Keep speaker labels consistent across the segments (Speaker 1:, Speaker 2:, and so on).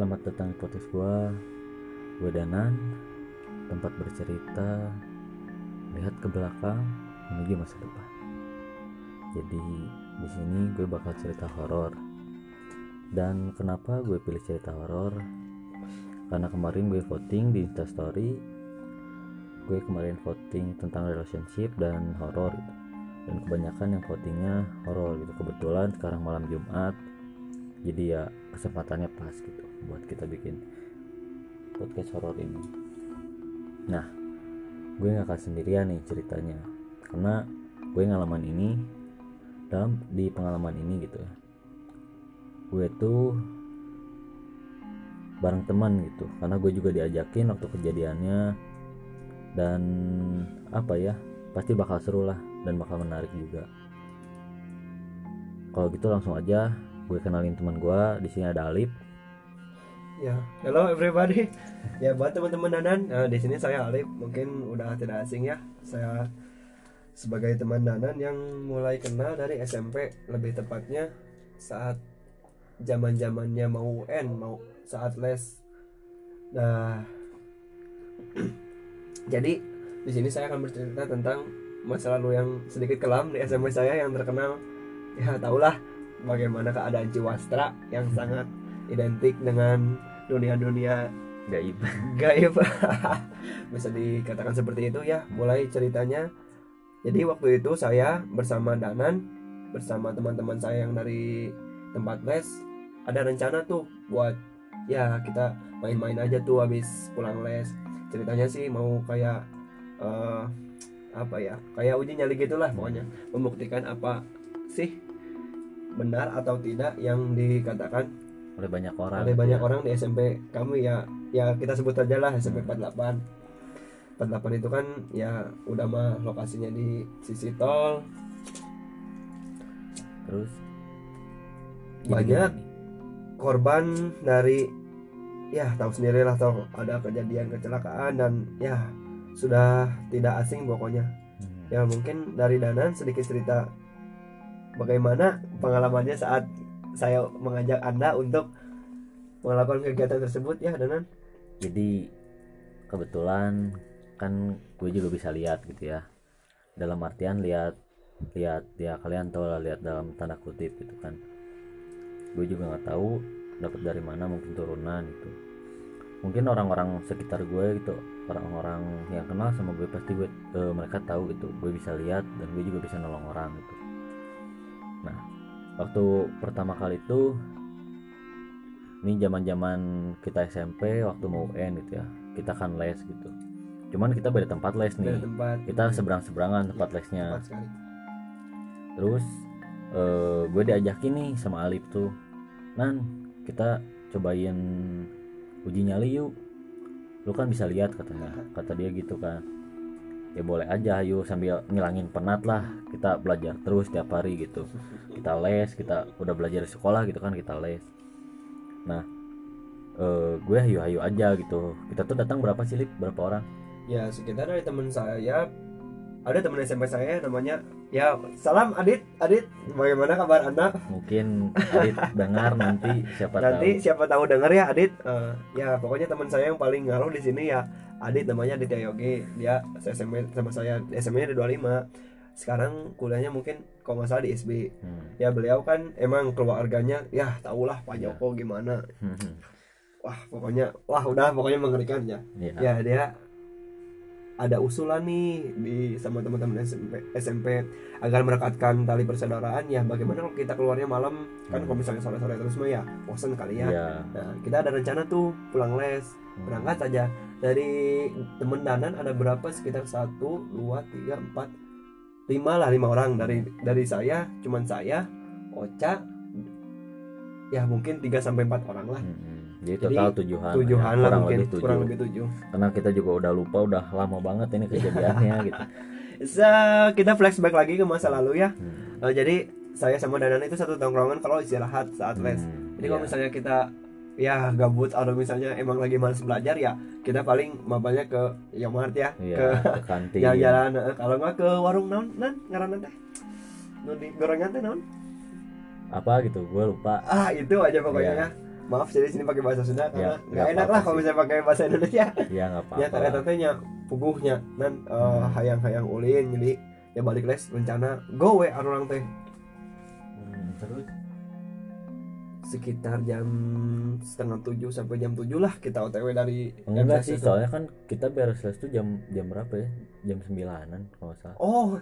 Speaker 1: Selamat datang di podcast gue Gue Danan. Tempat bercerita. Lihat ke belakang Menuju masa depan. Jadi di sini gue bakal cerita horor. Dan kenapa gue pilih cerita horor? Karena kemarin gue voting di Instastory Gue kemarin voting tentang relationship dan horor gitu. Dan kebanyakan yang votingnya horor gitu. Kebetulan sekarang malam Jumat. Jadi ya kesempatannya pas gitu buat kita bikin podcast horor ini. Nah gue gak akan sendirian nih ceritanya. Karena gue ngalaman ini dalam di pengalaman ini gitu ya. Gue tuh bareng teman gitu. Karena gue juga diajakin waktu kejadiannya. Dan apa ya pasti bakal seru lah dan bakal menarik juga. Kalau gitu langsung aja gue kenalin teman gue. Di sini ada Alip
Speaker 2: Ya, hello everybody. Ya buat teman-teman Danan, eh, di sini saya Alif. Mungkin udah tidak asing ya. Saya sebagai teman Danan yang mulai kenal dari SMP, lebih tepatnya saat zaman zamannya mau UN, mau saat les. Nah, jadi di sini saya akan bercerita tentang masa lalu yang sedikit kelam di SMP saya yang terkenal. Ya tahulah bagaimana keadaan Ciwastra yang sangat identik dengan dunia-dunia
Speaker 1: gaib.
Speaker 2: gaib. Bisa dikatakan seperti itu ya. Mulai ceritanya. Jadi waktu itu saya bersama Danan bersama teman-teman saya yang dari tempat les ada rencana tuh buat ya kita main-main aja tuh habis pulang les. Ceritanya sih mau kayak eh, apa ya kayak uji nyali gitulah pokoknya. Membuktikan apa sih benar atau tidak yang dikatakan
Speaker 1: oleh banyak orang
Speaker 2: ada
Speaker 1: gitu
Speaker 2: banyak
Speaker 1: ya.
Speaker 2: orang di SMP kami ya ya kita sebut aja lah SMP 48 48 itu kan ya udah mah lokasinya di sisi tol
Speaker 1: terus
Speaker 2: Banyak.
Speaker 1: gini.
Speaker 2: korban dari ya tahu sendiri lah tau ada kejadian kecelakaan dan ya sudah tidak asing pokoknya
Speaker 1: Hmm.
Speaker 2: ya mungkin dari Danan sedikit cerita bagaimana pengalamannya saat saya mengajak anda untuk melakukan kegiatan tersebut ya Danan.
Speaker 1: Jadi kebetulan kan gue juga bisa lihat gitu ya. Dalam artian lihat lihat ya kalian tahu lah lihat dalam tanda kutip gitu kan. Gue juga nggak tahu dapat dari mana mungkin turunan itu mungkin orang-orang sekitar gue gitu orang-orang yang kenal sama gue pasti gue eh, mereka tahu gitu. Gue bisa lihat dan gue juga bisa nolong orang gitu waktu pertama kali itu ini zaman-zaman kita SMP waktu mau UN gitu ya. Kita kan les gitu. Cuman kita beda tempat les nih.
Speaker 2: Tempat.
Speaker 1: Kita seberang-seberangan tempat lesnya. Terus eh, gue diajakin nih sama Alip tuh nan kita cobain uji nyali yuk. Lu kan bisa lihat katanya. Kata dia gitu kan ya boleh aja yuk sambil ngilangin penat lah. Kita belajar terus tiap hari gitu. Kita les kita udah belajar di sekolah gitu kan kita les. Nah eh, gue hayu-hayu aja gitu. Kita tuh datang berapa sih Lip? berapa orang?
Speaker 2: Ya sekitar dari teman saya. Ada teman SMP saya namanya ya salam Adit. Adit bagaimana kabar anda
Speaker 1: mungkin Adit dengar nanti siapa
Speaker 2: nanti
Speaker 1: tahu.
Speaker 2: siapa tahu denger ya Adit. Eh, ya pokoknya teman saya yang paling ngaruh di sini ya Adit namanya Aditya Yogi dia SMP sama saya SMP nya di 25 sekarang kuliahnya mungkin kalau nggak salah di SB
Speaker 1: Hmm.
Speaker 2: ya beliau kan emang keluarganya ya tahulah Pak
Speaker 1: Ya.
Speaker 2: Joko gimana
Speaker 1: Hmm.
Speaker 2: wah pokoknya wah udah pokoknya mengerikan ya
Speaker 1: Ya.
Speaker 2: ya dia ada usulan nih di sama teman-teman SMP, SMP agar merekatkan tali persaudaraan ya bagaimana kalau kita keluarnya malam kan
Speaker 1: Hmm.
Speaker 2: kalau misalnya sore-sore terus mah ya bosan kali ya
Speaker 1: Ya.
Speaker 2: nah kita ada rencana tuh pulang les
Speaker 1: Hmm.
Speaker 2: berangkat aja dari temen danan ada berapa sekitar satu dua tiga empat lima lah lima orang dari dari saya cuman saya Ocha ya mungkin 3 sampai empat orang lah
Speaker 1: Hmm. Jadi
Speaker 2: Jadi,
Speaker 1: total tujuhan,
Speaker 2: tujuhan
Speaker 1: ya.
Speaker 2: lah
Speaker 1: kurang
Speaker 2: mungkin
Speaker 1: lebih tujuh.
Speaker 2: kurang lebih tujuh
Speaker 1: Karena kita juga udah lupa, udah lama banget ini kejadiannya gitu.
Speaker 2: Sa- kita flashback lagi ke masa lalu ya
Speaker 1: Hmm.
Speaker 2: Eh, jadi saya sama Danan itu satu tongkrongan kalau istirahat saat les
Speaker 1: Hmm,
Speaker 2: jadi kalau
Speaker 1: iya.
Speaker 2: misalnya kita ya gabut atau misalnya emang lagi males belajar ya kita paling mapanya ke Yomart ya
Speaker 1: Iya,
Speaker 2: ke
Speaker 1: ke kantin.
Speaker 2: jalan-jalan Eh, kalau nggak ke warung naon nan ngaran teh. Nu di gorengan teh naon
Speaker 1: Apa gitu, gue lupa.
Speaker 2: ah itu aja pokoknya
Speaker 1: Iya.
Speaker 2: ya. Maaf jadi sini pakai bahasa Sunda karena
Speaker 1: Ya,
Speaker 2: nggak enak lah kalau misalnya pakai bahasa Indonesia.
Speaker 1: Ya nggak
Speaker 2: ya
Speaker 1: apa-apa
Speaker 2: ternyata nya puguhnya dan eh,
Speaker 1: Hmm.
Speaker 2: hayang-hayang ulin jadi ya balik les rencana go we orang teh.
Speaker 1: Hmm, terus
Speaker 2: sekitar jam setengah tujuh sampai jam tujuh lah kita otw dari
Speaker 1: enggak sih soalnya kan kita beres les tuh jam jam berapa ya? Jam sembilanan kalau nggak salah.
Speaker 2: Oh.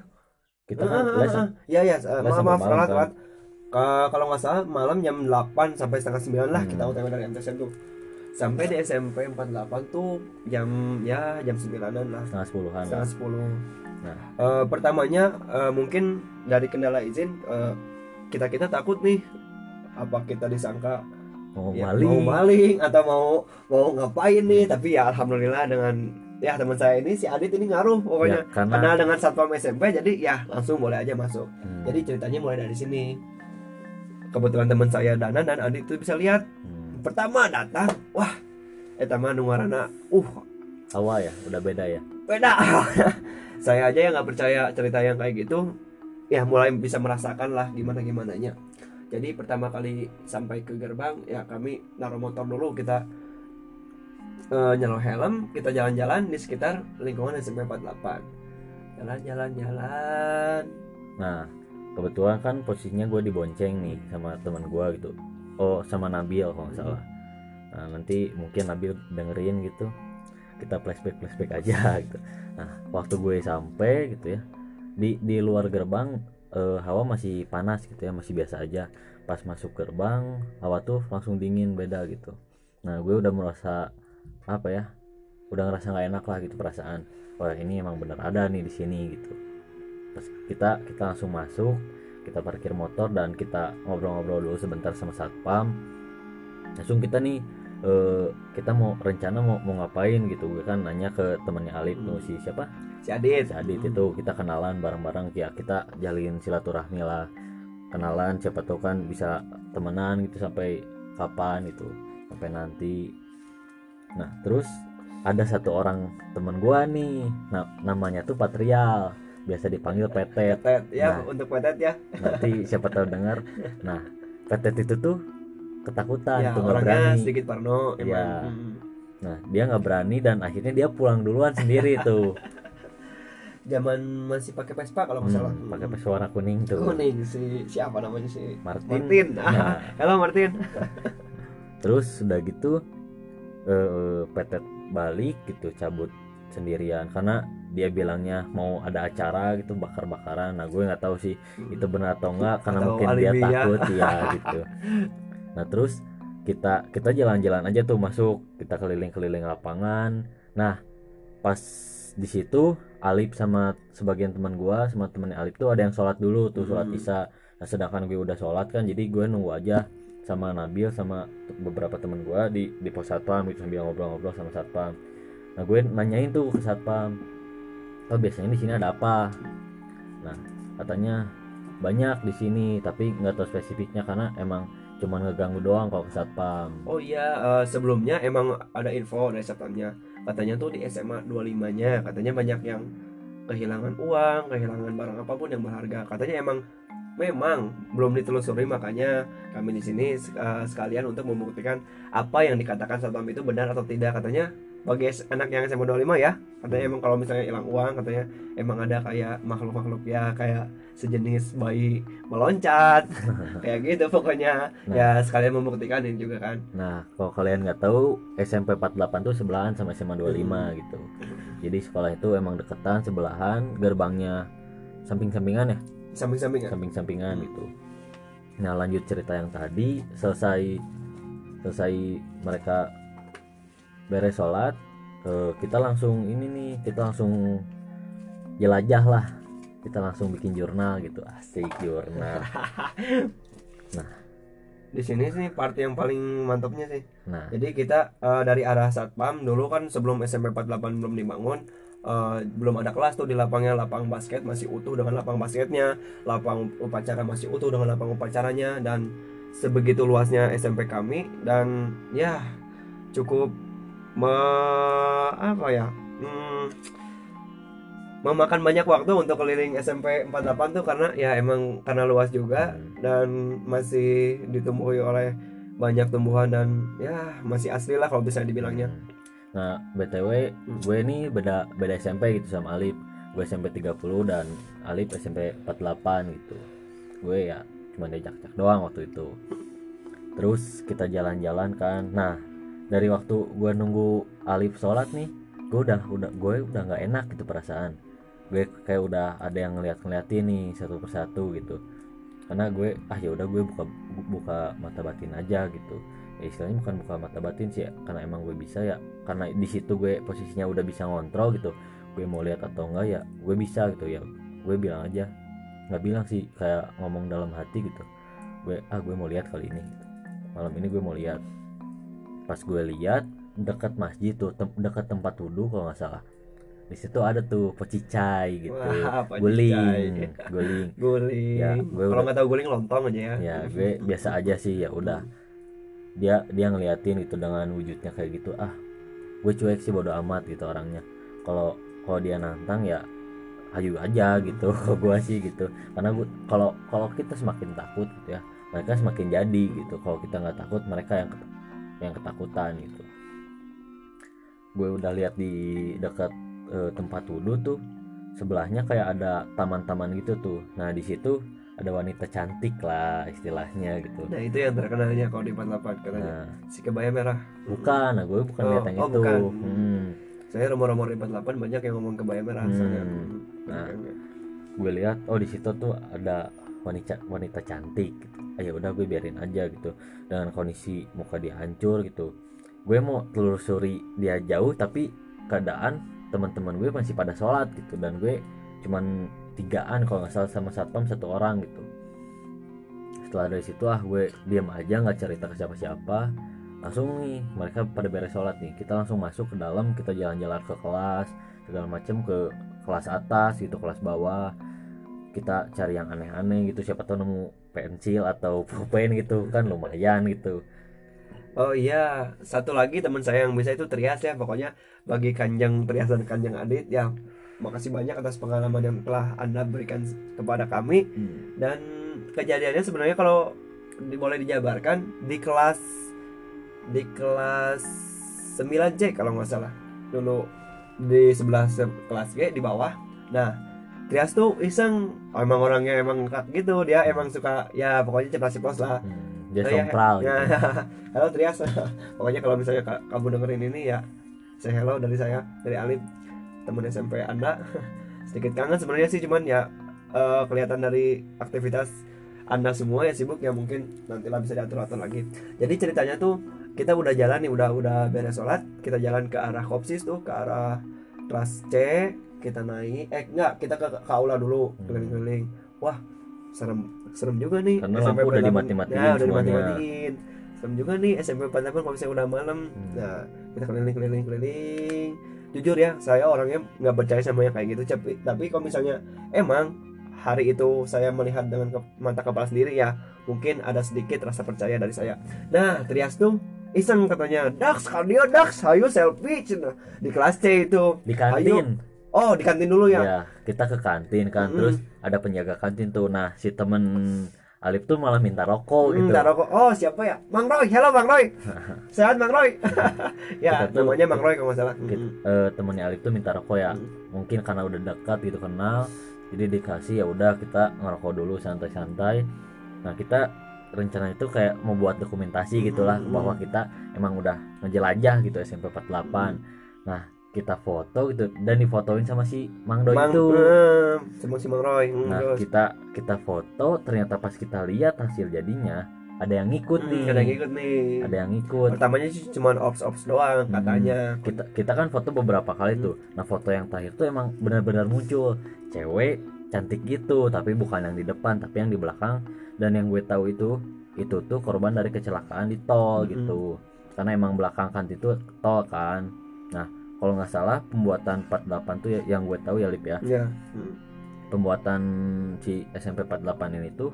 Speaker 1: Kita kan
Speaker 2: ah,
Speaker 1: les
Speaker 2: ah, ah. ya ya eh,
Speaker 1: les
Speaker 2: maaf maaf telat
Speaker 1: kan?
Speaker 2: kalau nggak salah malam jam 8 sampai setengah 9 lah
Speaker 1: Hmm.
Speaker 2: kita otw dari MTS tuh. Sampai di SMP 48 tuh jam ya jam 9an lah.
Speaker 1: Setengah sepuluhan.
Speaker 2: Setengah 10
Speaker 1: Nah.
Speaker 2: Eh, pertamanya eh, mungkin dari kendala izin kita kita takut nih apa kita disangka?
Speaker 1: Mau
Speaker 2: ya,
Speaker 1: maling.
Speaker 2: mau maling atau mau mau ngapain nih? Tapi ya alhamdulillah dengan ya teman saya ini si Adit ini ngaruh pokoknya.
Speaker 1: Ya, karena
Speaker 2: kenal dengan satpam SMP jadi ya langsung boleh aja masuk.
Speaker 1: Hmm,
Speaker 2: jadi ceritanya mulai dari sini. Kebetulan teman saya Dana dan Adit itu bisa lihat.
Speaker 1: Hmm,
Speaker 2: pertama datang wah eta mah nu ngaranna uh.
Speaker 1: Awal ya udah beda ya?
Speaker 2: Beda. Saya aja yang nggak percaya cerita yang kayak gitu. Ya mulai bisa merasakan lah gimana gimananya jadi pertama kali sampai ke gerbang ya kami naruh motor dulu kita eh, nyelok helm kita jalan-jalan di sekitar lingkungan SMP 48 jalan-jalan jalan
Speaker 1: nah kebetulan kan posisinya gue dibonceng nih sama teman gue gitu. Oh sama Nabil kalau nggak salah. Nah nanti mungkin Nabil dengerin gitu. Kita flashback flashback aja gitu. Nah waktu gue sampai gitu ya di di luar gerbang eh, hawa masih panas gitu ya masih biasa aja. Pas masuk gerbang hawa tuh langsung dingin beda gitu. Nah gue udah merasa apa ya udah ngerasa nggak enak lah gitu perasaan. Wah ini emang bener ada nih di sini gitu. Pas kita kita langsung masuk kita parkir motor dan kita ngobrol-ngobrol dulu sebentar sama satpam. Langsung kita nih eh, kita mau rencana mau mau ngapain gitu. Gue kan nanya ke temannya Alif tuh si siapa
Speaker 2: si Adit
Speaker 1: si Adit itu kita kenalan bareng-bareng ya kita jalin silaturahmi lah. Kenalan siapa tahu kan bisa temenan gitu sampai kapan itu sampai nanti. Nah terus ada satu orang temen gua nih nah, namanya tuh Patrial biasa dipanggil Petet.
Speaker 2: Petet ya
Speaker 1: Nah.
Speaker 2: untuk Petet ya.
Speaker 1: nanti siapa tahu dengar nah Petet itu tuh ketakutan
Speaker 2: ya
Speaker 1: tuh nggak
Speaker 2: orangnya
Speaker 1: berani.
Speaker 2: sedikit parno emang.
Speaker 1: Iya.
Speaker 2: Hmm.
Speaker 1: nah dia nggak berani dan akhirnya dia pulang duluan sendiri tuh
Speaker 2: zaman masih pakai Vespa kalau nggak salah.
Speaker 1: Hmm, pakai pes warna kuning tuh.
Speaker 2: Kuning si siapa namanya si
Speaker 1: Martin,
Speaker 2: Martin. Ah,
Speaker 1: Nah,
Speaker 2: halo Martin.
Speaker 1: Terus udah gitu eh petet balik gitu cabut sendirian. Karena dia bilangnya mau ada acara gitu bakar-bakaran. Nah gue nggak tahu sih itu benar atau enggak karena
Speaker 2: Atau
Speaker 1: mungkin dia
Speaker 2: ya.
Speaker 1: takut ya gitu. Nah terus kita kita jalan-jalan aja tuh masuk. Kita keliling-keliling lapangan. Nah pas di situ Alip sama sebagian teman gua sama temennya Alip tuh ada yang sholat dulu tuh sholat
Speaker 2: Hmm.
Speaker 1: isya. Nah sedangkan gue udah sholat kan jadi gue nunggu aja sama Nabil sama beberapa teman gua di di pos satpam gitu sambil ngobrol-ngobrol sama satpam. Nah gue nanyain tuh ke satpam oh biasanya di sini ada apa? Nah katanya banyak di sini tapi nggak tahu spesifiknya karena emang cuman ngeganggu doang kalau ke satpam.
Speaker 2: Oh iya eh, sebelumnya emang ada info dari satpamnya katanya tuh di SMA 25 nya katanya banyak yang kehilangan uang kehilangan barang apa pun yang berharga. Katanya emang memang belum ditelusuri makanya kami di sini eh, sekalian untuk membuktikan apa yang dikatakan satpam itu benar atau tidak. Katanya bagi anak yang SMA 25 ya katanya emang kalau misalnya hilang uang katanya emang ada kayak makhluk-makhluk ya kayak sejenis bayi meloncat kayak gitu pokoknya.
Speaker 1: Nah.
Speaker 2: ya sekalian membuktikan ini juga kan.
Speaker 1: Nah, kalau kalian nggak tahu, SMP 48 tuh sebelahan sama SMA 25 gitu. Jadi sekolah itu emang deketan, sebelahan, gerbangnya samping-sampingan ya,
Speaker 2: samping-samping ya
Speaker 1: samping-sampingan gitu. Nah, lanjut cerita yang tadi, selesai selesai mereka beres sholat, eh, kita langsung ini nih, kita langsung jelajah lah. Kita langsung bikin jurnal gitu, asik jurnal.
Speaker 2: di sini sih part yang paling mantapnya sih.
Speaker 1: Nah,
Speaker 2: jadi kita eh, dari arah satpam dulu kan sebelum SMP 48 belum dibangun eh, belum ada kelas tuh di lapangnya. Lapang basket masih utuh dengan lapang basketnya. Lapang upacara masih utuh dengan lapang upacaranya. Dan sebegitu luasnya SMP kami. Dan ya cukup me, apa ya hmm, memakan banyak waktu untuk keliling SMP 48 tuh karena ya emang karena luas juga
Speaker 1: hmm,
Speaker 2: dan masih ditumbuhi oleh banyak tumbuhan dan ya masih asli lah kalau bisa dibilangnya.
Speaker 1: Nah btw gue ini beda beda SMP gitu sama Alip. Gue SMP 30 dan Alip SMP 48 gitu. Gue ya cuma diajak-ajak doang waktu itu. Terus kita jalan-jalan kan. Nah dari waktu gue nunggu Alip sholat nih gue udah udah gue udah nggak enak gitu perasaan. Gue kayak udah ada yang ngeliat ngeliatin nih satu persatu gitu. Karena gue ah ya udah gue buka buka mata batin aja gitu. Ya istilahnya bukan buka mata batin sih ya, karena emang gue bisa ya karena di situ gue posisinya udah bisa ngontrol gitu. Gue mau lihat atau enggak ya gue bisa gitu ya. Gue bilang aja nggak bilang sih kayak ngomong dalam hati gitu. Gue ah gue mau lihat kali ini gitu. malam ini gue mau lihat pas gue lihat dekat masjid tuh tem dekat tempat wudhu kalau nggak salah. Di situ ada tuh pecicai gitu.
Speaker 2: Wah,
Speaker 1: guling guling.
Speaker 2: Guling.
Speaker 1: Ya, gue
Speaker 2: kalau nggak tahu guling lontong aja ya.
Speaker 1: Ya gue biasa aja sih ya udah. Dia dia ngeliatin itu dengan wujudnya kayak gitu ah gue cuek sih bodo amat gitu orangnya. Kalau kalau dia nantang ya ayo aja gitu gue sih gitu. Karena gue kalau kalau kita semakin takut gitu ya mereka semakin jadi gitu. Kalau kita nggak takut mereka yang yang ketakutan gitu gue udah lihat di dekat eh, tempat wudhu tuh sebelahnya kayak ada taman-taman gitu tuh nah di situ ada wanita cantik lah istilahnya gitu
Speaker 2: nah itu yang terkenalnya kalau di 48 katanya
Speaker 1: nah
Speaker 2: si kebaya merah
Speaker 1: bukan nah gue bukan
Speaker 2: Oh,
Speaker 1: lihat yang
Speaker 2: oh,
Speaker 1: itu
Speaker 2: bukan.
Speaker 1: Hmm,
Speaker 2: saya rumor-rumor di 48 banyak yang ngomong kebaya merah
Speaker 1: Hmm.
Speaker 2: soalnya
Speaker 1: Nah.
Speaker 2: Oke.
Speaker 1: gue lihat oh di situ tuh ada wanita wanita cantik gitu. Ah ya udah gue biarin aja gitu. Dengan kondisi muka dia hancur gitu. Gue mau telusuri dia jauh tapi keadaan teman-teman gue masih pada sholat gitu. Dan gue cuman tigaan kalau nggak salah sama satpam satu orang gitu. Setelah dari situ ah gue diam aja nggak cerita ke siapa-siapa. Langsung nih mereka pada beres sholat nih. Kita langsung masuk ke dalam kita jalan-jalan ke kelas segala macem ke kelas atas gitu kelas bawah. Kita cari yang aneh-aneh gitu. Siapa tahu nemu pensil atau pulpen gitu kan lumayan gitu
Speaker 2: Oh iya, satu lagi teman saya yang bisa itu Trias ya. Pokoknya bagi Kanjeng Trias dan Kanjeng Adit ya makasih banyak atas pengalaman yang telah Anda berikan kepada kami dan kejadiannya sebenarnya kalau boleh dijabarkan di kelas di kelas 9C kalau nggak salah. Dulu di sebelah se- kelas G di bawah. Nah, Trias tuh iseng. Oh, emang orangnya emang gitu. Dia emang suka ya pokoknya ceplas ceplos lah.
Speaker 1: Hmm, dia
Speaker 2: iya,
Speaker 1: sompral
Speaker 2: ya.
Speaker 1: gitu.
Speaker 2: Halo Trias. Pokoknya kalau misalnya ka- kamu dengerin ini ya say hello dari saya dari Alif teman SMP anda. Sedikit kangen sebenarnya sih cuman ya eh, kelihatan dari aktivitas anda semua ya sibuk ya mungkin nantilah bisa diatur atur lagi. Jadi ceritanya tuh kita udah jalan nih udah udah beres sholat. Kita jalan ke arah kopsis tuh ke arah kelas C kita naik eh enggak kita ke, ke aula dulu
Speaker 1: Hmm.
Speaker 2: keliling-keliling wah serem serem juga nih
Speaker 1: Karena
Speaker 2: SMP
Speaker 1: lampu udah
Speaker 2: 48.
Speaker 1: dimati-matiin
Speaker 2: ya, udah dimati-matiin serem juga nih SMP 48 kalau misalnya udah malam
Speaker 1: Hmm.
Speaker 2: nah kita keliling-keliling keliling jujur ya saya orangnya nggak percaya sama yang kayak gitu tapi tapi kalau misalnya emang hari itu saya melihat dengan ke- mata kepala sendiri ya mungkin ada sedikit rasa percaya dari saya nah Trias tuh iseng katanya Dax kardio Dax ayo selfie Cina." di kelas C itu
Speaker 1: di kantin
Speaker 2: oh di kantin dulu ya
Speaker 1: ya kita ke kantin kan
Speaker 2: Mm-mm.
Speaker 1: terus ada penjaga kantin tuh nah si temen Alif tuh malah minta rokok
Speaker 2: Hmm,
Speaker 1: gitu
Speaker 2: minta rokok. Oh, siapa ya? Mang Roy. Halo Mang Roy. Sehat Mang Roy. ya,
Speaker 1: tuh-
Speaker 2: namanya Mang Roy kalau nggak salah.
Speaker 1: Gitu.
Speaker 2: Mm.
Speaker 1: Eh, temennya Alif tuh minta rokok ya
Speaker 2: Hmm.
Speaker 1: mungkin karena udah dekat gitu kenal jadi dikasih ya udah kita ngerokok dulu santai-santai nah kita rencana itu kayak membuat dokumentasi gitulah
Speaker 2: Hmm.
Speaker 1: bahwa kita emang udah ngejelajah gitu SMP 48 nah kita foto gitu dan difotoin sama si Mang Doi
Speaker 2: Mang,
Speaker 1: itu
Speaker 2: eh, sama si Mang Roy. Hmm,
Speaker 1: nah
Speaker 2: terus.
Speaker 1: kita kita foto ternyata pas kita lihat hasil jadinya ada yang ngikut
Speaker 2: Hmm,
Speaker 1: nih
Speaker 2: ada yang ikut nih.
Speaker 1: ada yang ngikut
Speaker 2: Pertamanya sih cuma ops-ops doang
Speaker 1: Hmm.
Speaker 2: katanya.
Speaker 1: kita kita kan foto beberapa kali
Speaker 2: Hmm.
Speaker 1: tuh nah foto yang terakhir tuh emang benar-benar muncul cewek cantik gitu tapi bukan yang di depan tapi yang di belakang dan yang gue tahu itu itu tuh korban dari kecelakaan di tol
Speaker 2: Hmm.
Speaker 1: gitu karena emang belakang kan itu tol kan kalau nggak salah pembuatan 48 tuh ya- yang gue tahu ya Lip ya
Speaker 2: Ya. Hmm.
Speaker 1: pembuatan si SMP 48 ini tuh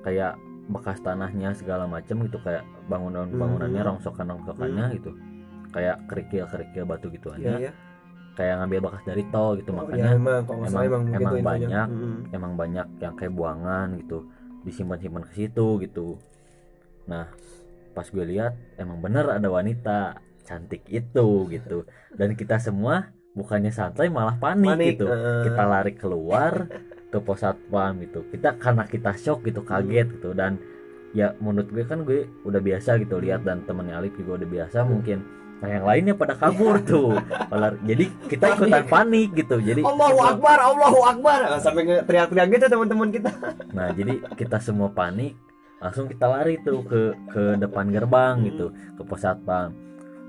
Speaker 1: kayak bekas tanahnya segala macem gitu kayak bangunan bangunannya
Speaker 2: Hmm.
Speaker 1: rongsokan rongsokannya gitu kayak kerikil kerikil batu gitu
Speaker 2: Iya,
Speaker 1: aja
Speaker 2: ya.
Speaker 1: kayak ngambil bekas dari tol gitu
Speaker 2: Oh,
Speaker 1: makanya
Speaker 2: ya, emang
Speaker 1: emang-
Speaker 2: emang,
Speaker 1: emang banyak.
Speaker 2: Hmm.
Speaker 1: emang banyak yang kayak buangan gitu disimpan simpan ke situ gitu nah pas gue lihat emang bener ada wanita cantik itu gitu dan kita semua bukannya santai malah panik,
Speaker 2: Panik,
Speaker 1: gitu
Speaker 2: eh.
Speaker 1: kita lari keluar ke pos satpam gitu kita karena kita shock gitu kaget
Speaker 2: Hmm.
Speaker 1: gitu dan ya menurut gue kan gue udah biasa gitu lihat dan temennya Alif juga udah biasa
Speaker 2: Hmm.
Speaker 1: mungkin nah yang lainnya pada kabur tuh jadi kita ikutan panik gitu jadi
Speaker 2: Allahu Akbar, Allahu Akbar. Ah, Sampai teriak-teriak gitu teman-teman kita.
Speaker 1: Nah, jadi kita semua panik, langsung kita lari tuh ke ke depan gerbang gitu, ke pos satpam.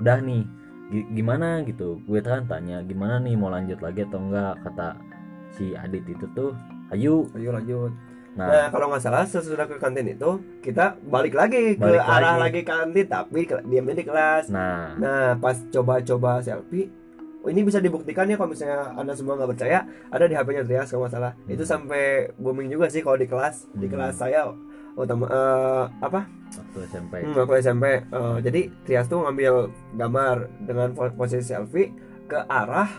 Speaker 1: Udah nih, gi- gimana gitu? Gue kan tanya, gimana nih mau lanjut lagi atau enggak? Kata si Adit itu tuh, ayo.
Speaker 2: Ayo lanjut.
Speaker 1: Nah,
Speaker 2: Nah, kalau nggak salah sesudah ke kantin itu kita balik lagi ke
Speaker 1: Balik
Speaker 2: arah
Speaker 1: lagi.
Speaker 2: lagi kantin tapi diamnya di kelas.
Speaker 1: nah,
Speaker 2: Nah, pas coba-coba selfie, oh, ini bisa dibuktikan ya kalau misalnya anda semua nggak percaya, ada di HP-nya Trias kalau nggak salah.
Speaker 1: Hmm.
Speaker 2: Itu sampai booming juga sih kalau di kelas, di
Speaker 1: Hmm.
Speaker 2: kelas saya utama eh, apa?
Speaker 1: waktu SMP.
Speaker 2: Hmm, aku SMP. Eh, jadi Trias tuh ngambil gambar dengan po- posisi selfie ke arah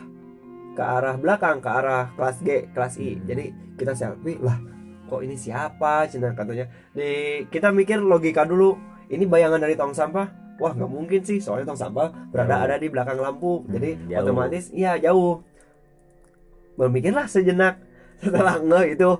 Speaker 2: ke arah belakang, ke arah kelas G, kelas I.
Speaker 1: Hmm.
Speaker 2: Jadi kita selfie, lah kok ini siapa? Cina katanya. Di kita mikir logika dulu, ini bayangan dari tong sampah. Wah nggak mungkin sih, soalnya tong sampah berada
Speaker 1: Jauh.
Speaker 2: ada di belakang lampu.
Speaker 1: Hmm,
Speaker 2: Jadi
Speaker 1: jauh.
Speaker 2: otomatis iya jauh. Berpikirlah sejenak setelah nge itu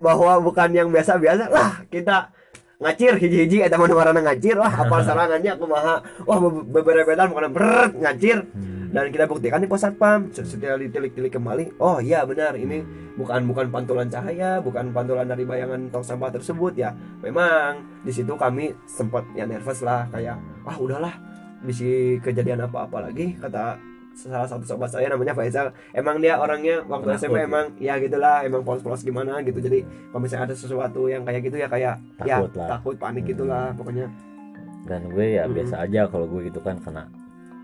Speaker 2: bahwa bukan yang biasa-biasa. Lah kita ngacir hiji-hiji eta mana warna ngacir wah apa sarangannya aku maha wah be- beberapa betan bukan berat ngacir.
Speaker 1: Hmm.
Speaker 2: dan kita buktikan di pos satpam setelah ditilik-tilik kembali oh iya benar ini bukan bukan pantulan cahaya bukan pantulan dari bayangan tong sampah tersebut ya. Memang di situ kami sempat ya nervous lah kayak ah udahlah bisa kejadian apa-apa lagi kata salah satu sobat saya namanya Faisal emang dia orangnya waktu
Speaker 1: Penakut
Speaker 2: SMP
Speaker 1: ya?
Speaker 2: emang ya gitulah emang polos-polos gimana gitu jadi kalau misalnya ada sesuatu yang kayak gitu ya kayak ya
Speaker 1: Takut lah.
Speaker 2: takut panik
Speaker 1: Hmm.
Speaker 2: gitulah pokoknya
Speaker 1: Dan gue ya
Speaker 2: Hmm.
Speaker 1: biasa aja kalau gue gitu kan karena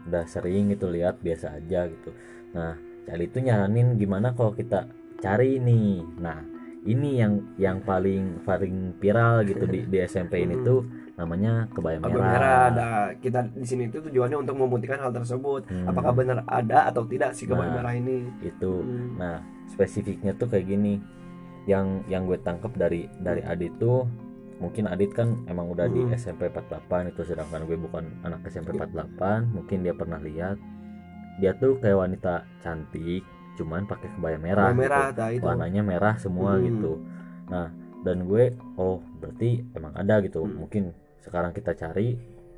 Speaker 1: udah sering gitu lihat biasa aja gitu. Nah, Cali itu nyaranin gimana kalau kita cari nih. Nah, ini yang yang paling paling viral gitu di di SMP ini
Speaker 2: Hmm.
Speaker 1: tuh namanya kebaya merah.
Speaker 2: merah ada kita di sini itu tujuannya untuk membuktikan hal tersebut
Speaker 1: Hmm.
Speaker 2: apakah benar ada atau tidak si kebaya
Speaker 1: Nah.
Speaker 2: merah ini
Speaker 1: Itu.
Speaker 2: Hmm.
Speaker 1: Nah, spesifiknya tuh kayak gini. Yang yang gue tangkap dari dari Adit tuh mungkin Adit kan emang udah di
Speaker 2: Hmm.
Speaker 1: SMP 48 itu sedangkan gue bukan anak SMP
Speaker 2: Iya.
Speaker 1: 48, mungkin dia pernah lihat. Dia tuh kayak wanita cantik, cuman pakai kebaya merah.
Speaker 2: Kebaya
Speaker 1: gitu.
Speaker 2: merah dah itu
Speaker 1: warnanya merah semua
Speaker 2: Hmm.
Speaker 1: gitu nah dan gue oh berarti emang ada gitu
Speaker 2: Hmm.
Speaker 1: mungkin sekarang kita cari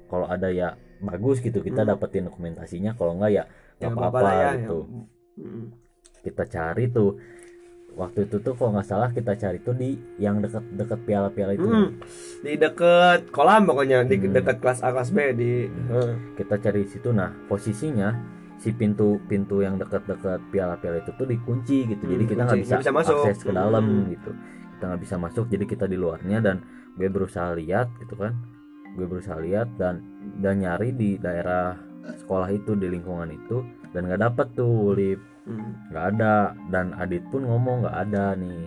Speaker 1: kalau ada ya bagus gitu kita
Speaker 2: Hmm.
Speaker 1: dapetin dokumentasinya kalau enggak ya nggak
Speaker 2: Ya,
Speaker 1: apa-apa
Speaker 2: ya,
Speaker 1: gitu
Speaker 2: yang- Hmm.
Speaker 1: kita cari tuh waktu itu tuh kalau nggak salah kita cari tuh di yang deket-deket piala-piala itu
Speaker 2: Hmm. di deket kolam pokoknya di
Speaker 1: Hmm.
Speaker 2: deket kelas A kelas B di eh,
Speaker 1: kita cari di situ nah posisinya si pintu pintu yang dekat-dekat piala-piala itu tuh dikunci gitu jadi
Speaker 2: Hmm,
Speaker 1: kita nggak bisa,
Speaker 2: bisa masuk.
Speaker 1: akses ke dalam
Speaker 2: Hmm.
Speaker 1: gitu kita nggak bisa masuk jadi kita di luarnya dan gue berusaha lihat gitu kan gue berusaha lihat dan dan nyari di daerah sekolah itu di lingkungan itu dan nggak dapet tuh lip
Speaker 2: hmm.
Speaker 1: nggak ada dan Adit pun ngomong nggak ada nih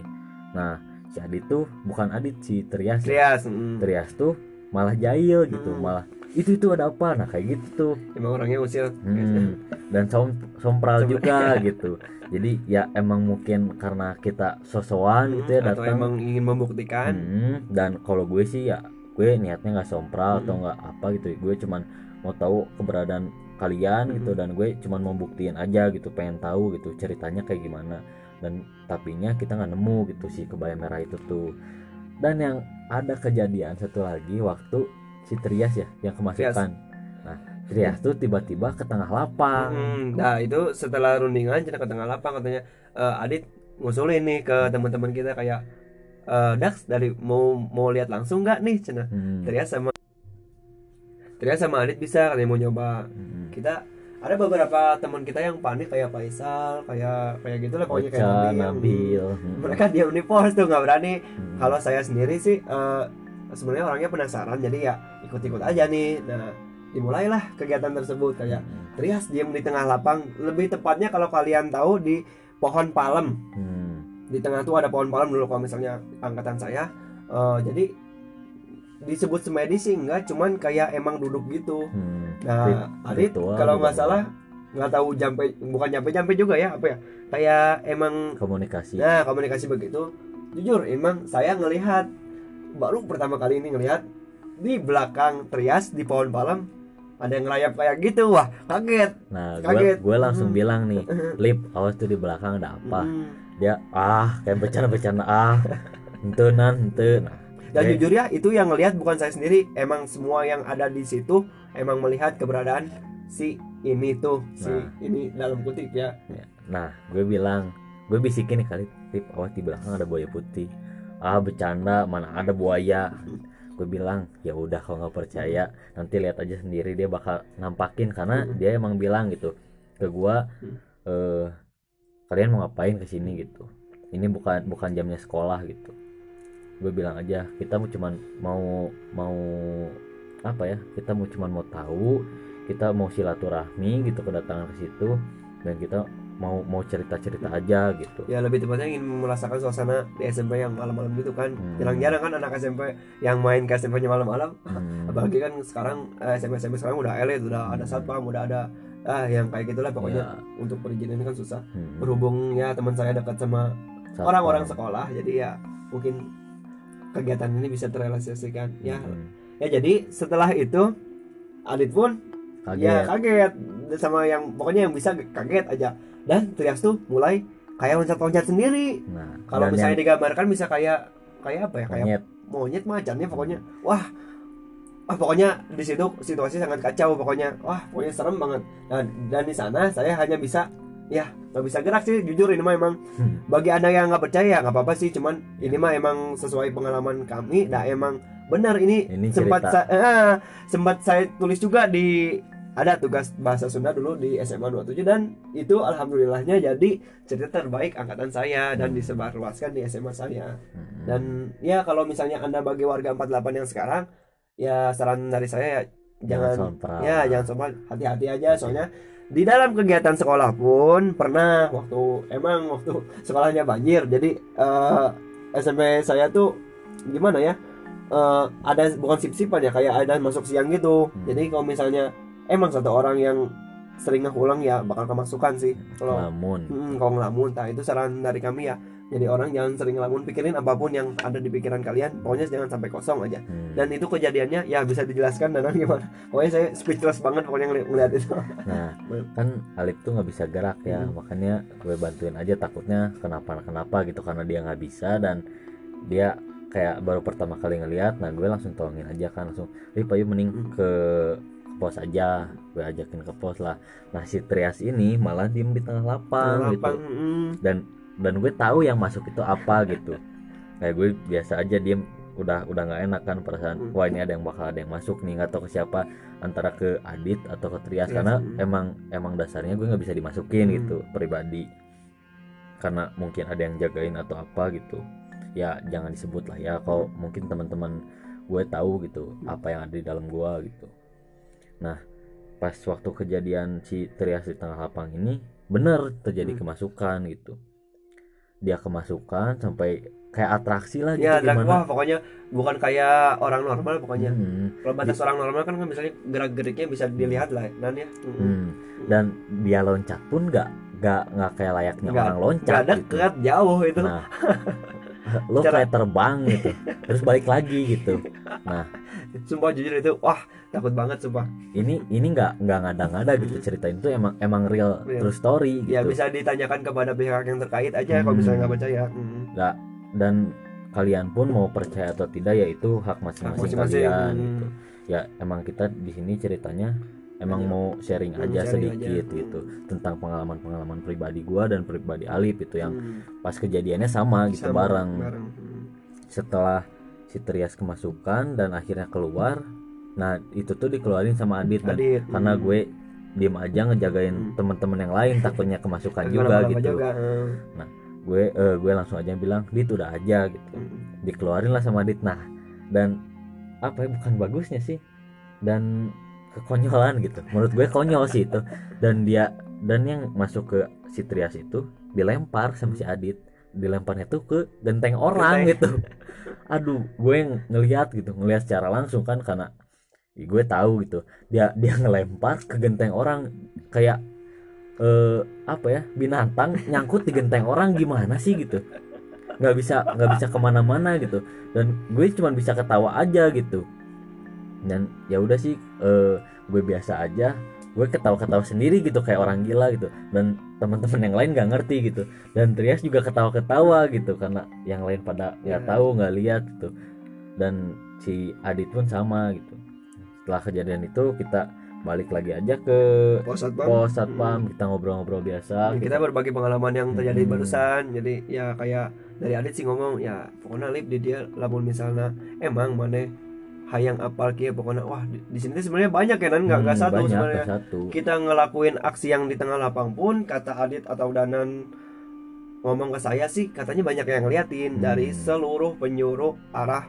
Speaker 1: nah si Adit tuh bukan Adit si Trias
Speaker 2: Trias hmm.
Speaker 1: Trias tuh malah jahil gitu
Speaker 2: Hmm.
Speaker 1: malah itu itu ada apa nah kayak gitu tuh
Speaker 2: emang orangnya usil
Speaker 1: Hmm, dan som sompral juga gitu. Jadi ya emang mungkin karena kita sosokan gitu ya
Speaker 2: Hmm,
Speaker 1: datang.
Speaker 2: emang ingin membuktikan
Speaker 1: Hmm, dan kalau gue sih ya gue niatnya nggak sompral atau
Speaker 2: Hmm.
Speaker 1: nggak apa gitu. Gue cuman mau tahu keberadaan kalian gitu
Speaker 2: Hmm.
Speaker 1: dan gue cuman mau buktiin aja gitu, pengen tahu gitu ceritanya kayak gimana. Dan tapinya kita nggak nemu gitu si kebaya merah itu tuh. Dan yang ada kejadian satu lagi waktu si Trias ya yang kemasukan. Nah, Trias tuh tiba-tiba ke tengah lapang.
Speaker 2: Hmm, nah itu setelah rundingan cina ke tengah lapang katanya "Eh, Adit ngusulin nih ke teman-teman kita kayak eh, Dax dari mau mau lihat langsung nggak nih cina
Speaker 1: Hmm.
Speaker 2: Trias sama Trias sama Adit bisa katanya mau nyoba
Speaker 1: Hmm.
Speaker 2: kita ada beberapa teman kita yang panik kayak Faisal kayak kayak gitu lah pokoknya kayak Nabil.
Speaker 1: Nabil. Hmm.
Speaker 2: mereka diam di pos tuh nggak berani
Speaker 1: Hmm.
Speaker 2: kalau saya sendiri sih eh, sebenarnya orangnya penasaran jadi ya ikut-ikut aja nih nah dimulailah kegiatan tersebut kayak
Speaker 1: Hmm.
Speaker 2: Trias diam di tengah lapang lebih tepatnya kalau kalian tahu di pohon palem
Speaker 1: Hmm.
Speaker 2: Di tengah tuh ada pohon palem dulu kalau misalnya angkatan saya Eh, jadi disebut semedi sih enggak cuman kayak emang duduk gitu
Speaker 1: Hmm.
Speaker 2: nah
Speaker 1: Rit-
Speaker 2: Adit
Speaker 1: ritual
Speaker 2: kalau
Speaker 1: gitu.
Speaker 2: nggak salah nggak tahu jampe bukan jampe jampe juga ya apa ya kayak emang
Speaker 1: komunikasi.
Speaker 2: nah komunikasi begitu jujur emang saya ngelihat baru pertama kali ini ngelihat di belakang Trias di pohon palem ada yang ngerayap kayak gitu wah kaget
Speaker 1: nah gue
Speaker 2: Kaget.
Speaker 1: gue langsung
Speaker 2: Hmm.
Speaker 1: bilang nih lip awas tuh di belakang ada apa
Speaker 2: Hmm.
Speaker 1: Dia ah kayak bercanda-bercanda ah ente nan ente
Speaker 2: dan
Speaker 1: gue-
Speaker 2: jujur ya itu yang ngelihat bukan saya sendiri emang semua yang ada di situ emang melihat keberadaan si ini tuh si
Speaker 1: Nah.
Speaker 2: ini dalam kutip ya
Speaker 1: Ya, Nah, gue bilang, gue bisikin nih kali, tip awas di belakang ada buaya putih. Ah, bercanda, mana ada buaya. Gue bilang, ya udah kalau nggak percaya, nanti lihat aja sendiri dia bakal nampakin karena
Speaker 2: Hmm.
Speaker 1: dia emang bilang gitu ke gua,
Speaker 2: Hmm.
Speaker 1: eh kalian mau ngapain ke sini gitu. Ini bukan bukan jamnya sekolah gitu. Gue bilang aja, kita mau cuman mau mau apa ya? Kita mau cuman mau tahu, kita mau silaturahmi gitu kedatangan ke situ dan kita mau mau cerita-cerita aja gitu.
Speaker 2: ya lebih tepatnya ingin merasakan suasana di SMP yang malam-malam gitu kan
Speaker 1: Hmm.
Speaker 2: jarang-jarang kan anak SMP yang main ke SMP nya malam-malam
Speaker 1: Hmm.
Speaker 2: apalagi kan sekarang eh, SMP SMP sekarang udah elit udah ada satpam udah ada ah yang kayak gitulah pokoknya.
Speaker 1: Ya,
Speaker 2: untuk perizinan kan susah.
Speaker 1: Hmm.
Speaker 2: berhubung ya teman saya dekat sama orang-orang sekolah jadi ya mungkin kegiatan ini bisa terrealisasikan ya.
Speaker 1: Hmm.
Speaker 2: ya jadi setelah itu Adit pun
Speaker 1: Kaget.
Speaker 2: ya kaget. Sama yang pokoknya yang bisa kaget aja. Dan Trias tuh mulai kayak loncat-loncat sendiri.
Speaker 1: Nah,
Speaker 2: kalau misalnya
Speaker 1: yang
Speaker 2: digambarkan bisa kayak kayak apa ya? Kayak
Speaker 1: monyet.
Speaker 2: monyet macannya pokoknya. Wah ah pokoknya di situ situasi sangat kacau pokoknya wah pokoknya serem banget dan dan di sana saya hanya bisa ya nggak bisa gerak sih jujur ini mah emang
Speaker 1: Hmm.
Speaker 2: bagi anda yang nggak percaya nggak apa-apa sih cuman ini mah emang sesuai pengalaman kami nah emang benar ini,
Speaker 1: Ini
Speaker 2: sempat sa- eh, sempat saya tulis juga di ada tugas bahasa Sunda dulu di SMA 27 dan itu alhamdulillahnya jadi cerita terbaik angkatan saya dan
Speaker 1: Hmm.
Speaker 2: disebarluaskan di SMA saya
Speaker 1: Hmm.
Speaker 2: dan ya kalau misalnya anda bagi warga 48 yang sekarang ya saran dari saya ya jangan
Speaker 1: sompral.
Speaker 2: ya jangan sombong hati-hati aja soalnya di dalam kegiatan sekolah pun pernah waktu emang waktu sekolahnya banjir jadi eh, SMP saya tuh gimana ya eh, ada bukan sip-sipan ya kayak ada masuk siang gitu
Speaker 1: Hmm.
Speaker 2: jadi kalau misalnya emang satu orang yang sering ngulang ya bakal kemasukan sih kalau
Speaker 1: Lamun.
Speaker 2: Hmm, kalau ngelamun, nah itu saran dari kami ya. Jadi orang jangan sering ngelamun, pikirin apa pun yang ada di pikiran kalian, pokoknya jangan sampai kosong aja.
Speaker 1: Hmm.
Speaker 2: Dan itu kejadiannya ya bisa dijelaskan dan gimana? Pokoknya saya speechless banget pokoknya ngeli- ngeliat itu.
Speaker 1: Nah, kan Alip tuh nggak bisa gerak ya,
Speaker 2: Hmm.
Speaker 1: makanya gue bantuin aja takutnya kenapa-kenapa gitu karena dia nggak bisa dan dia kayak baru pertama kali ngeliat, nah gue langsung tolongin aja kan langsung, Lip ayo mending
Speaker 2: Hmm.
Speaker 1: ke pos aja, gue ajakin ke pos lah. Nah si Trias ini malah diem di tengah lapang, gitu.
Speaker 2: Lapang, mm,
Speaker 1: dan dan gue tahu yang masuk itu apa gitu kayak gue biasa aja diem udah udah nggak enak kan perasaan
Speaker 2: Hmm.
Speaker 1: wah ini ada yang bakal ada yang masuk nih nggak tahu ke siapa antara ke Adit atau ke Trias
Speaker 2: Trias,
Speaker 1: karena
Speaker 2: hmm.
Speaker 1: emang emang dasarnya gue nggak bisa dimasukin
Speaker 2: Hmm.
Speaker 1: gitu pribadi karena mungkin ada yang jagain atau apa gitu ya jangan disebut lah ya kalau mungkin teman-teman gue tahu gitu apa yang ada di dalam gue gitu nah pas waktu kejadian si Trias di tengah lapang ini bener terjadi
Speaker 2: Hmm.
Speaker 1: kemasukan gitu dia kemasukan sampai kayak atraksi lah gitu
Speaker 2: ya dan wah
Speaker 1: gimana
Speaker 2: pokoknya bukan kayak orang normal pokoknya.
Speaker 1: Hmm,
Speaker 2: Kalau batas orang normal kan, misalnya gerak-geriknya bisa dilihat lah, nan ya. Mm,
Speaker 1: hmm. dan dia loncat pun nggak nggak nggak kayak layaknya
Speaker 2: Nggak-
Speaker 1: orang loncat
Speaker 2: Nggak
Speaker 1: gitu.
Speaker 2: deket, jauh itu.
Speaker 1: Nah, lo
Speaker 2: Cara-
Speaker 1: kayak terbang gitu, terus balik lagi gitu.
Speaker 2: Sumpah jujur itu, wah takut banget sumpah.
Speaker 1: Ini ini nggak nggak ngada-ngada gitu ceritain itu emang emang real
Speaker 2: Real.
Speaker 1: true story gitu.
Speaker 2: Ya bisa ditanyakan kepada pihak yang terkait aja kalau
Speaker 1: Hmm.
Speaker 2: misalnya nggak percaya. Mm.
Speaker 1: Dan kalian pun mau percaya atau tidak ya itu hak masing-masing kalian
Speaker 2: mm.
Speaker 1: gitu. Ya emang kita di sini ceritanya emang
Speaker 2: Iya.
Speaker 1: mau sharing
Speaker 2: Hmm,
Speaker 1: aja
Speaker 2: sharing
Speaker 1: sedikit
Speaker 2: aja.
Speaker 1: gitu tentang pengalaman-pengalaman pribadi gua dan pribadi Alip itu yang
Speaker 2: Mm.
Speaker 1: pas kejadiannya sama gitu
Speaker 2: Sama,
Speaker 1: bareng.
Speaker 2: bareng. Mm.
Speaker 1: setelah si Trias kemasukan dan akhirnya keluar nah itu tuh dikeluarin sama Adit dan
Speaker 2: Adit,
Speaker 1: karena
Speaker 2: mm.
Speaker 1: gue diem aja ngejagain
Speaker 2: Hmm.
Speaker 1: teman-teman yang lain takutnya kemasukan juga gitu
Speaker 2: juga, mm.
Speaker 1: gue eh, gue langsung aja bilang Dit udah aja gitu
Speaker 2: Mm.
Speaker 1: dikeluarin lah sama Adit nah dan apa ya bukan bagusnya sih dan kekonyolan gitu menurut gue konyol sih itu dan dia dan yang masuk ke si Trias itu dilempar sama si Adit dilemparnya tuh ke genteng orang
Speaker 2: Genteng.
Speaker 1: gitu aduh gue yang ngelihat gitu ngelihat secara langsung kan karena gue tahu gitu. Dia dia ngelempar ke genteng orang. Kayak eh apa ya binatang nyangkut di genteng orang gimana sih gitu. Nggak bisa nggak bisa ke mana-mana gitu. Dan gue cuma bisa ketawa aja gitu. Dan ya udah sih eh, gue biasa aja. Gue ketawa-ketawa sendiri gitu kayak orang gila gitu. Dan teman-teman yang lain nggak ngerti gitu. Dan Trias juga ketawa-ketawa gitu karena yang lain pada nggak
Speaker 2: Ya.
Speaker 1: tahu nggak lihat gitu. Dan si Adit pun sama gitu setelah kejadian itu kita balik lagi aja ke
Speaker 2: pos satpam.
Speaker 1: Pos satpam. Kita ngobrol-ngobrol biasa.
Speaker 2: Kita berbagi pengalaman yang terjadi
Speaker 1: Hmm.
Speaker 2: barusan. Jadi ya kayak dari Adit sih ngomong ya pokoknya lip di dia lamun misalnya emang mana hayang apal kia pokoknya wah di, di sini sebenarnya banyak ya nan nggak
Speaker 1: Hmm,
Speaker 2: satu sebenarnya. kita ngelakuin aksi yang di tengah lapang pun kata Adit atau Danan ngomong ke saya sih katanya banyak yang ngeliatin
Speaker 1: Hmm.
Speaker 2: dari seluruh penyuruh arah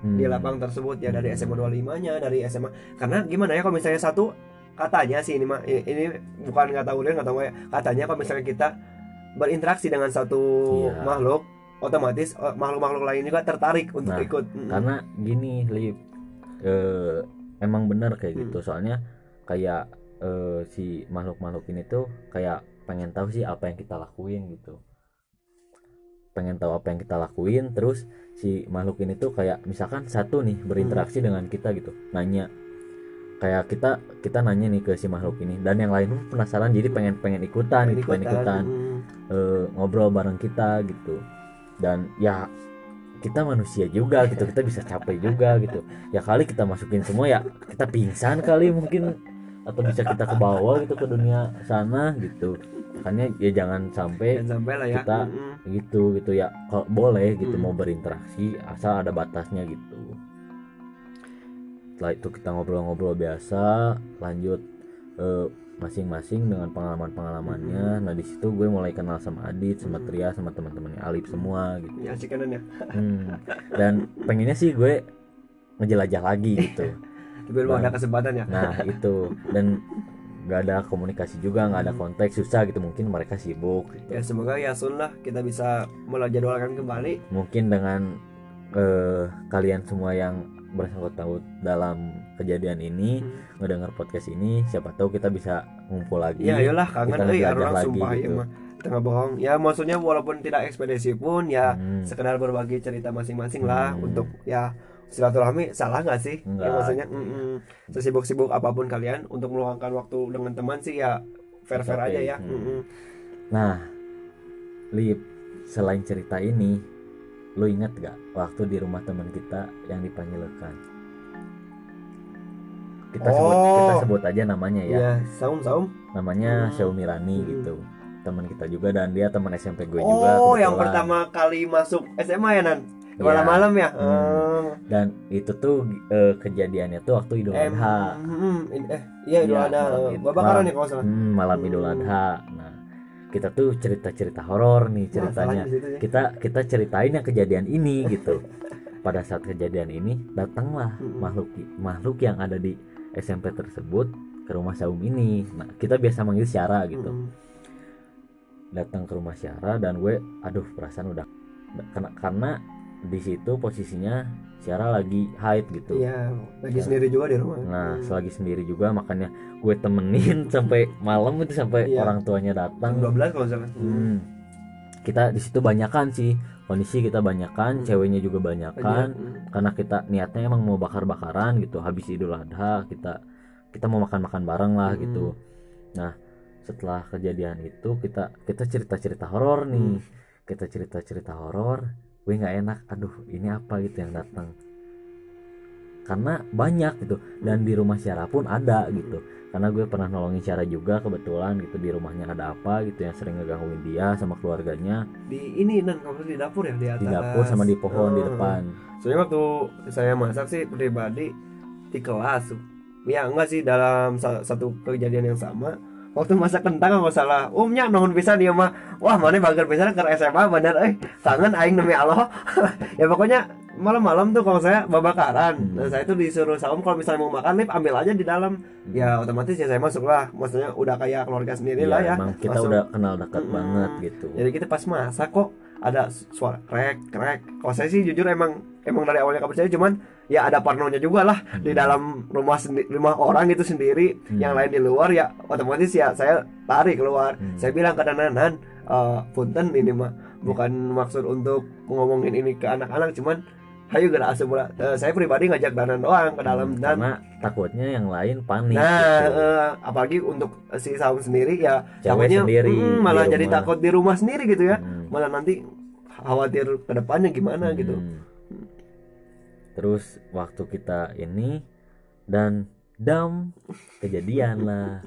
Speaker 1: Hmm.
Speaker 2: di lapang tersebut ya dari SMA 25 nya dari SMA karena gimana ya kalau misalnya satu katanya sih ini mah ini, bukan nggak tahu dia nggak tahu ya katanya kalau misalnya kita berinteraksi dengan satu
Speaker 1: Iya.
Speaker 2: makhluk otomatis eh, makhluk-makhluk lain juga tertarik untuk
Speaker 1: Nah,
Speaker 2: ikut Mm.
Speaker 1: karena gini Lip eh, emang benar kayak gitu
Speaker 2: Hmm.
Speaker 1: soalnya kayak eh, si makhluk-makhluk ini tuh kayak pengen tahu sih apa yang kita lakuin gitu pengen tahu apa yang kita lakuin terus si makhluk ini tuh kayak misalkan satu nih berinteraksi
Speaker 2: Hmm.
Speaker 1: dengan kita gitu nanya. Kayak kita kita nanya nih ke si makhluk ini dan yang lain pun penasaran jadi pengen pengen ikutan gitu pengen ikutan eh, ngobrol bareng kita gitu. Dan ya kita manusia juga gitu kita bisa capek juga gitu. Ya kali kita masukin semua ya kita pingsan kali mungkin atau bisa kita ke bawah gitu ke dunia sana gitu makanya ya jangan sampai
Speaker 2: Jangan sampai lah ya.
Speaker 1: kita-
Speaker 2: Mm-mm.
Speaker 1: gitu gitu ya. Kalau boleh gitu
Speaker 2: Hmm.
Speaker 1: mau berinteraksi asal ada batasnya gitu. Setelah itu kita ngobrol-ngobrol biasa lanjut eh, masing-masing dengan pengalaman-pengalamannya. Nah di situ gue mulai kenal sama Adit sama
Speaker 2: Hmm.
Speaker 1: Tria sama teman-temannya Alip semua gitu.
Speaker 2: Ya ya.
Speaker 1: Hmm. dan pengennya sih gue ngejelajah lagi gitu.
Speaker 2: Tapi belum ada kesempatan ya.
Speaker 1: Nah itu. Dan nggak ada komunikasi juga nggak ada
Speaker 2: Hmm.
Speaker 1: konteks susah gitu mungkin mereka sibuk gitu
Speaker 2: ya semoga ya Sun lah kita bisa menjadwalkan kembali
Speaker 1: mungkin dengan eh, kalian semua yang bersangkut taut dalam kejadian ini
Speaker 2: Hmm.
Speaker 1: ngedengar podcast ini siapa tahu kita bisa ngumpul lagi
Speaker 2: ya ayolah kangen
Speaker 1: kita
Speaker 2: euy
Speaker 1: belajar
Speaker 2: arurang
Speaker 1: lagi
Speaker 2: sumpah
Speaker 1: gitu.
Speaker 2: ya mah tengah bohong ya maksudnya walaupun tidak ekspedisi pun ya
Speaker 1: Hmm.
Speaker 2: sekedar berbagi cerita masing-masing lah
Speaker 1: Hmm.
Speaker 2: untuk ya silaturahmi salah nggak sih
Speaker 1: Enggak.
Speaker 2: ya maksudnya mm-mm. sesibuk-sibuk apa pun kalian untuk meluangkan waktu dengan teman sih ya fair fair
Speaker 1: Oke,
Speaker 2: aja ya
Speaker 1: hmm.
Speaker 2: Mm-mm.
Speaker 1: nah Lip selain cerita ini lu ingat gak waktu di rumah teman kita yang dipanggilkan kita sebut
Speaker 2: Oh.
Speaker 1: kita sebut aja namanya ya
Speaker 2: ya saum saum
Speaker 1: namanya
Speaker 2: Hmm.
Speaker 1: Xiaomi Rani
Speaker 2: Hmm.
Speaker 1: gitu teman kita juga dan dia teman SMP gue juga
Speaker 2: oh yang pertama kali masuk SMA ya nan. Malam-malam ya?
Speaker 1: Hmm. dan itu tuh eh, kejadiannya tuh waktu Idul
Speaker 2: Eh,
Speaker 1: Adha.
Speaker 2: hmm, in- eh iya Idul
Speaker 1: Iya,
Speaker 2: Adha.
Speaker 1: malam
Speaker 2: eh, babakaran
Speaker 1: malam-
Speaker 2: ya kalau salah.
Speaker 1: Hmm, malam Idul
Speaker 2: Hmm.
Speaker 1: Adha. Nah kita tuh cerita-cerita horor nih ceritanya.
Speaker 2: ya.
Speaker 1: kita kita ceritain yang kejadian ini gitu. Pada saat kejadian ini datanglah
Speaker 2: Mm-mm.
Speaker 1: makhluk makhluk yang ada di SMP tersebut ke rumah Saum ini. Nah kita biasa manggil Syara gitu.
Speaker 2: Mm-mm.
Speaker 1: datang ke rumah Syara dan gue aduh perasaan udah karena karena di situ posisinya Syara lagi haid gitu
Speaker 2: Iya, lagi
Speaker 1: Ya.
Speaker 2: sendiri juga di rumah.
Speaker 1: nah
Speaker 2: Hmm.
Speaker 1: selagi sendiri juga makanya gue temenin sampai malam itu sampai
Speaker 2: Iya.
Speaker 1: orang tuanya datang
Speaker 2: 12 kalau salah.
Speaker 1: Hmm. Kita di situ banyakan sih kondisi kita banyakan,
Speaker 2: Hmm.
Speaker 1: ceweknya juga banyakan
Speaker 2: Hmm.
Speaker 1: karena kita niatnya emang mau bakar-bakaran gitu habis Idul Adha kita kita mau makan-makan bareng lah
Speaker 2: Hmm.
Speaker 1: gitu. Nah, setelah kejadian itu kita kita cerita-cerita horor nih.
Speaker 2: Hmm.
Speaker 1: Kita cerita-cerita horor, gue nggak enak. Aduh, ini apa gitu yang datang. Karena banyak gitu dan di rumah Syara pun ada gitu. Karena gue pernah nolongin Syara juga kebetulan gitu di rumahnya ada apa gitu yang sering ngegangguin dia sama keluarganya
Speaker 2: Di ini nan kamu di dapur ya di atas.
Speaker 1: di dapur sama di pohon di
Speaker 2: Hmm.
Speaker 1: depan.
Speaker 2: Soalnya waktu saya masak sih pribadi di kelas. Ya enggak sih dalam sa- satu kejadian yang sama. Waktu masak kentang nggak salah. Umnya nuhun bisa dia mah. Wah, mana bager bisa ke SMA bener eh kangen aing demi Allah. ya pokoknya malam-malam tuh kalau saya babakaran.
Speaker 1: Hmm.
Speaker 2: Nah, saya tuh disuruh saum kalau misalnya mau makan lip ambil aja di dalam. Ya otomatis ya saya masuk lah. Maksudnya udah kayak keluarga sendiri
Speaker 1: Iya,
Speaker 2: lah ya.
Speaker 1: emang kita
Speaker 2: Masuk.
Speaker 1: udah kenal dekat
Speaker 2: Mm-mm.
Speaker 1: banget gitu.
Speaker 2: Jadi kita pas masak kok ada suara krek krek. Kalau saya sih jujur emang emang dari awalnya percaya cuman ya ada parnonya juga lah di dalam rumah sendi- rumah orang itu sendiri
Speaker 1: Hmm.
Speaker 2: yang lain di luar ya otomatis ya saya lari keluar.
Speaker 1: Hmm.
Speaker 2: Saya bilang ke Nananan eh punten ini mah bukan maksud untuk ngomongin ini ke anak-anak cuman hayu gerak asup ulah. Eh, saya pribadi ngajak danan doang ke dalam dan
Speaker 1: karena takutnya yang lain panik
Speaker 2: nah
Speaker 1: gitu.
Speaker 2: eh, apalagi untuk si Saung sendiri ya
Speaker 1: Cewek
Speaker 2: takutnya,
Speaker 1: sendiri
Speaker 2: mm,
Speaker 1: di
Speaker 2: malah jadi takut di rumah sendiri gitu ya
Speaker 1: Hmm.
Speaker 2: malah nanti khawatir ke depannya gimana gitu
Speaker 1: Hmm. Terus waktu kita ini dan dam kejadian lah.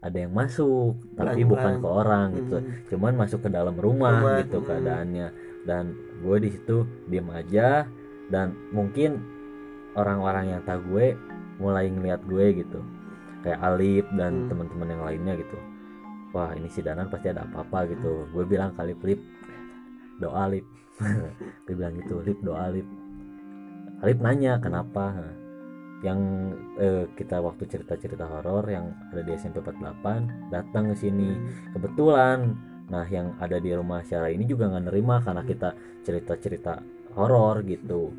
Speaker 1: Ada yang masuk tapi
Speaker 2: Belang-belang.
Speaker 1: bukan ke orang gitu.
Speaker 2: Hmm.
Speaker 1: Cuman masuk ke dalam rumah,
Speaker 2: Rumah,
Speaker 1: gitu
Speaker 2: hmm.
Speaker 1: keadaannya. Dan gue di situ diem aja dan mungkin orang-orang yang tahu gue mulai ngeliat gue gitu. Kayak Alip dan
Speaker 2: Hmm.
Speaker 1: teman-teman yang lainnya gitu. Wah, ini si Danan pasti ada apa-apa gitu. Gue bilang kali Lip doa Lip. gue bilang gitu, Lip doa Lip. Alip nanya kenapa? Yang eh, kita waktu cerita-cerita horor yang ada di SMP 48 datang ke sini. Kebetulan nah yang ada di rumah Syara ini juga nggak nerima karena kita cerita-cerita horor gitu.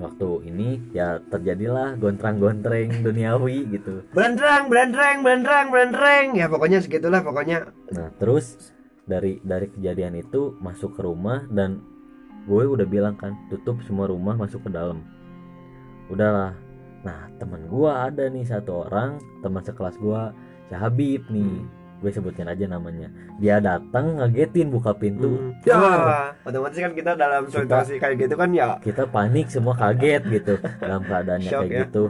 Speaker 1: Waktu ini ya terjadilah gontrang-gontreng duniawi gitu.
Speaker 2: Berendrang, berendrang, berendrang, berendrang. Ya pokoknya segitulah pokoknya.
Speaker 1: nah terus dari dari kejadian itu masuk ke rumah dan gue udah bilang kan tutup semua rumah masuk ke dalam. Udahlah. Nah teman gue ada nih satu orang teman sekelas gue si Habib nih. Gue sebutin aja namanya. Dia datang ngagetin buka pintu.
Speaker 2: Hmm. Ya, otomatis kan kita dalam situasi kayak gitu kan ya.
Speaker 1: kita panik semua kaget gitu. Dalam keadaannya
Speaker 2: shock
Speaker 1: kayak
Speaker 2: ya.
Speaker 1: gitu.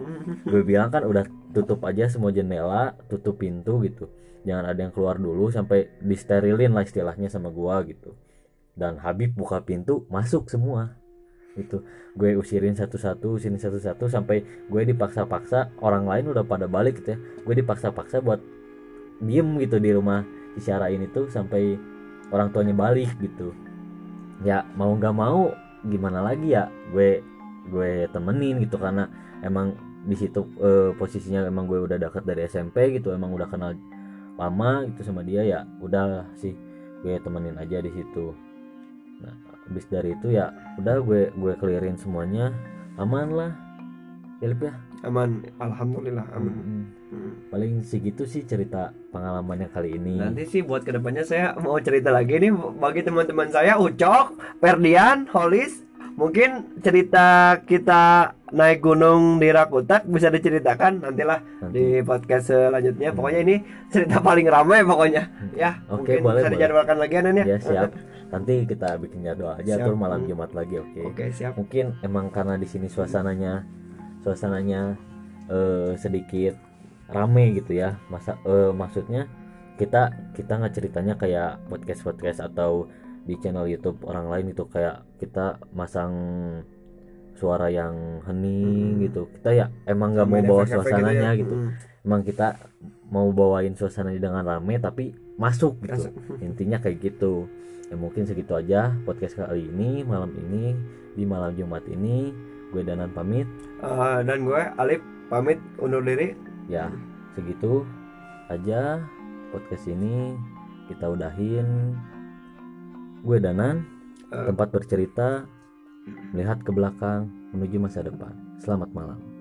Speaker 1: Gue bilang kan udah tutup aja semua jendela tutup pintu gitu. Jangan ada yang keluar dulu sampai disterilin lah istilahnya sama gua gitu dan Habib buka pintu masuk semua. Itu gue usirin satu-satu usirin satu-satu sampai gue dipaksa-paksa orang lain udah pada balik gitu ya. Gue dipaksa-paksa buat diem gitu di rumah si Syara ini tuh sampai orang tuanya balik gitu. Ya mau nggak mau gimana lagi ya? Gue gue temenin gitu karena emang di situ eh, posisinya emang gue udah dekat dari SMP gitu emang udah kenal lama gitu sama dia ya udah sih gue temenin aja di situ nah habis dari itu ya udah gue gue clearin semuanya aman lah Philip ya
Speaker 2: Aman, alhamdulillah aman.
Speaker 1: Mm,
Speaker 2: Hmm.
Speaker 1: paling segitu sih cerita pengalamannya kali ini
Speaker 2: Nanti sih buat ke depannya saya mau cerita lagi nih bagi teman-teman saya Ucok, Ferdian, Holis mungkin cerita kita naik gunung di Rakutak bisa diceritakan nantilah
Speaker 1: Nanti.
Speaker 2: di podcast selanjutnya pokoknya ini cerita paling ramai pokoknya ya
Speaker 1: Hmm. Oke,
Speaker 2: mungkin
Speaker 1: boleh,
Speaker 2: bisa
Speaker 1: boleh.
Speaker 2: dijadwalkan lagi ya ya
Speaker 1: ya siap nanti kita bikin jadwal aja
Speaker 2: Siap.
Speaker 1: tuh malam. Jumat lagi oke
Speaker 2: oke siap
Speaker 1: mungkin emang karena di sini suasananya suasananya eh, sedikit rame gitu ya masa eh, maksudnya kita kita nggak ceritanya kayak podcast podcast atau di channel YouTube orang lain itu kayak kita masang suara yang hening
Speaker 2: Hmm.
Speaker 1: gitu kita ya emang nggak mau bawa
Speaker 2: efek-efek
Speaker 1: suasananya
Speaker 2: ya.
Speaker 1: gitu,
Speaker 2: Hmm.
Speaker 1: emang kita mau bawain suasananya dengan rame tapi masuk gitu
Speaker 2: Masuk.
Speaker 1: intinya kayak gitu ya mungkin segitu aja podcast kali ini malam ini di malam Jumat ini. Gue Danan pamit.
Speaker 2: Eh, dan gue Alif pamit undur diri.
Speaker 1: Ya segitu aja podcast ini. Kita udahin. Gue Danan
Speaker 2: Eh.
Speaker 1: tempat bercerita melihat ke belakang menuju masa depan. Selamat malam